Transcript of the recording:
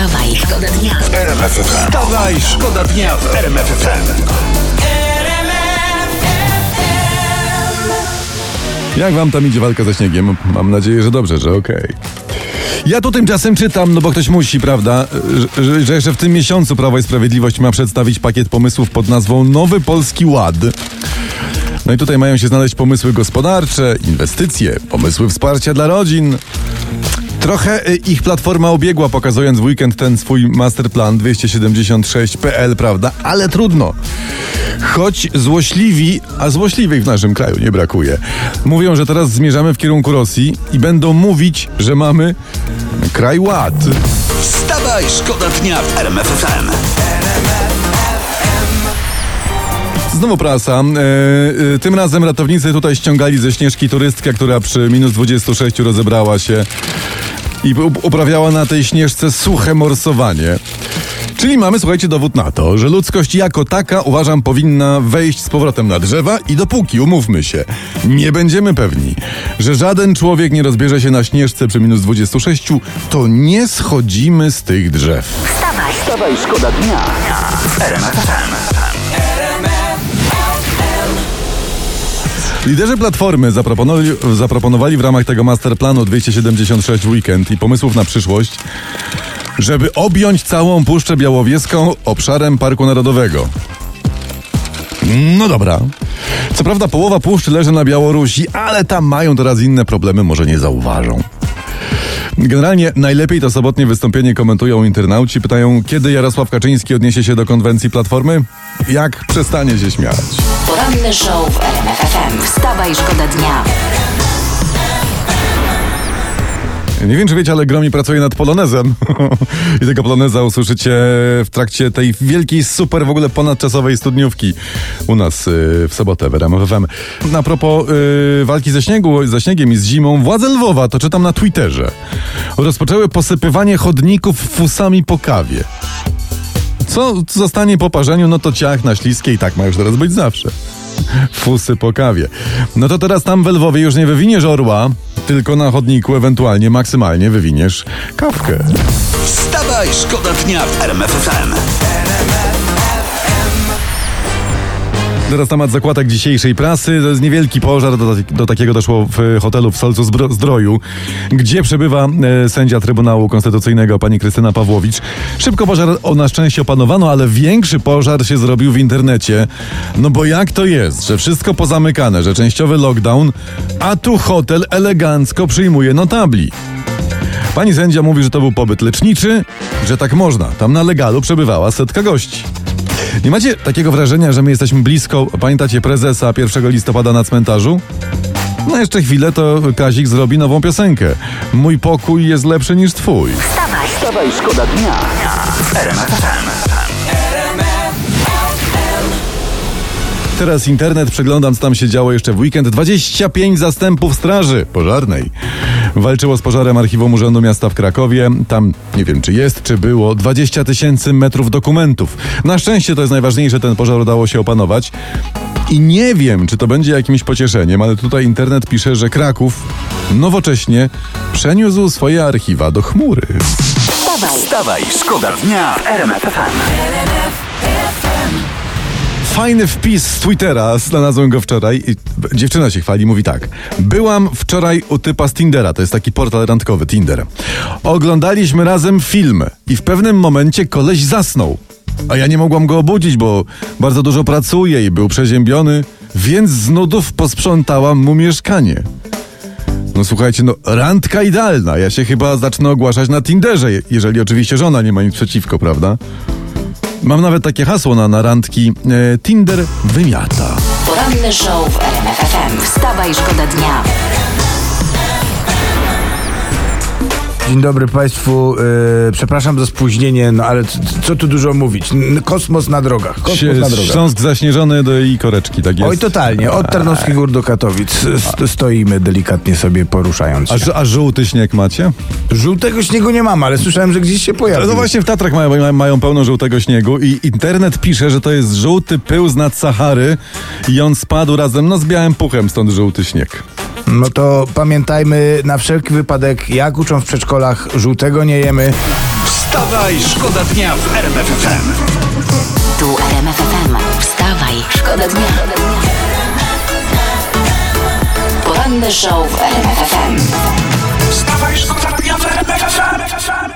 Wstawaj, szkoda dnia. Wstawaj, szkoda dnia w RMF FM. Jak wam tam idzie walka ze śniegiem? Mam nadzieję, że dobrze, że okej. Ja tu tymczasem czytam, no bo ktoś musi, prawda, że, że, że jeszcze w tym miesiącu Prawo i Sprawiedliwość ma przedstawić pakiet pomysłów pod nazwą Nowy Polski Ład. No i tutaj mają się znaleźć pomysły gospodarcze, inwestycje, pomysły wsparcia dla rodzin. Trochę y, ich platforma obiegła, pokazując w weekend ten swój masterplan 276.pl, prawda? Ale trudno. Choć złośliwi, a złośliwych w naszym kraju nie brakuje, mówią, że teraz zmierzamy w kierunku Rosji i będą mówić, że mamy kraj ład. Wstawaj, szkoda dnia w RMF FM. Znowu prasa. E, e, tym razem ratownicy tutaj ściągali ze śnieżki turystkę, która przy minus 26 rozebrała się i up- uprawiała na tej śnieżce suche morsowanie. Czyli mamy, słuchajcie, dowód na to, że ludzkość jako taka, uważam, powinna wejść z powrotem na drzewa i dopóki, umówmy się, nie będziemy pewni, że żaden człowiek nie rozbierze się na śnieżce przy minus 26, to nie schodzimy z tych drzew. Wstawaj, Wstawaj, szkoda dnia RMF Liderzy Platformy zaproponowali, zaproponowali w ramach tego masterplanu 276 Weekend i pomysłów na przyszłość, żeby objąć całą Puszczę Białowieską obszarem Parku Narodowego. No dobra. Co prawda połowa puszczy leży na Białorusi, ale tam mają teraz inne problemy, może nie zauważą. Generalnie najlepiej to sobotnie wystąpienie komentują internauci. Pytają, kiedy Jarosław Kaczyński odniesie się do konwencji Platformy? Jak przestanie się śmiać? poranny show w RMF FM. Wstawaj, szkoda dnia. Nie wiem, czy wiecie, ale Gromi pracuje nad Polonezem. I tego Poloneza usłyszycie w trakcie tej wielkiej, super w ogóle ponadczasowej studniówki u nas y, w sobotę w RMF FM. A propos y, walki ze, śniegu, ze śniegiem i z zimą, władze Lwowa, to czytam na Twitterze, rozpoczęły posypywanie chodników fusami po kawie. Co zostanie po parzeniu, no to ciach na śliskie i tak ma już teraz być zawsze. Fusy po kawie. No to teraz tam w Lwowie już nie wywiniesz orła, tylko na chodniku ewentualnie maksymalnie wywiniesz kawkę. Wstawaj, szkoda dnia w RMF Teraz temat zakładek dzisiejszej prasy. To jest niewielki pożar, do, do takiego doszło w hotelu w Solcu Zdro- Zdroju, gdzie przebywa e, sędzia Trybunału Konstytucyjnego pani Krystyna Pawłowicz. Szybko pożar o, na szczęście opanowano, ale większy pożar się zrobił w internecie. No bo jak to jest, że wszystko pozamykane, że częściowy lockdown, a tu hotel elegancko przyjmuje notabli. Pani sędzia mówi, że to był pobyt leczniczy, że tak można. Tam na legalu przebywała setka gości. Nie macie takiego wrażenia, że my jesteśmy blisko, pamiętacie prezesa 1 listopada na cmentarzu? No jeszcze chwilę to Kazik zrobi nową piosenkę. Mój pokój jest lepszy niż twój. Wstawaj, Wstawaj, szkoda dnia. Teraz internet, przeglądam co tam się działo jeszcze w weekend. 25 zastępów straży pożarnej. Walczyło z pożarem archiwum Urzędu Miasta w Krakowie. Tam nie wiem czy jest, czy było 20 tysięcy metrów dokumentów. Na szczęście to jest najważniejsze, ten pożar udało się opanować. I nie wiem, czy to będzie jakimś pocieszeniem, ale tutaj internet pisze, że Kraków nowocześnie przeniósł swoje archiwa do chmury. wstawaj, Wstawaj, szkoda dnia w. Fajny wpis z Twittera, znalazłem go wczoraj. I dziewczyna się chwali, mówi tak. Byłam wczoraj u typa z Tindera, to jest taki portal randkowy, Tinder. Oglądaliśmy razem film i w pewnym momencie koleś zasnął. A ja nie mogłam go obudzić, bo bardzo dużo pracuje i był przeziębiony, więc z nudów posprzątałam mu mieszkanie. No słuchajcie, no randka idealna. Ja się chyba zacznę ogłaszać na Tinderze, je- jeżeli oczywiście żona nie ma nic przeciwko, prawda? Mam nawet takie hasło na, na randki. E, Tinder wymiata. poranny show w RMF FM. Wstawaj, szkoda dnia. Dzień dobry Państwu. E, przepraszam za spóźnienie, no ale co tu dużo mówić? N- Kosmos na drogach. Kosmos Sie- na drogach. Śląsk zaśnieżony do i koreczki, tak jest. Oj, totalnie. Od Tarnowskich Gór do Katowic st- stoimy delikatnie sobie poruszając A, się. ż- a żółty śnieg macie? Żółtego śniegu nie mam, ale słyszałem, że gdzieś się pojawił. No właśnie w Tatrach mają, mają pełno żółtego śniegu i internet pisze, że to jest żółty pył z nad Sahary i on spadł razem no, z białym puchem, stąd żółty śnieg. No to pamiętajmy na wszelki wypadek, jak uczą w żółtego nie jemy. Wstawaj, szkoda dnia w RMFFM. Tu RMFFM. Wstawaj, szkoda dnia. Poranny show w RMFFM. Wstawaj, szkoda dnia w RMFFM.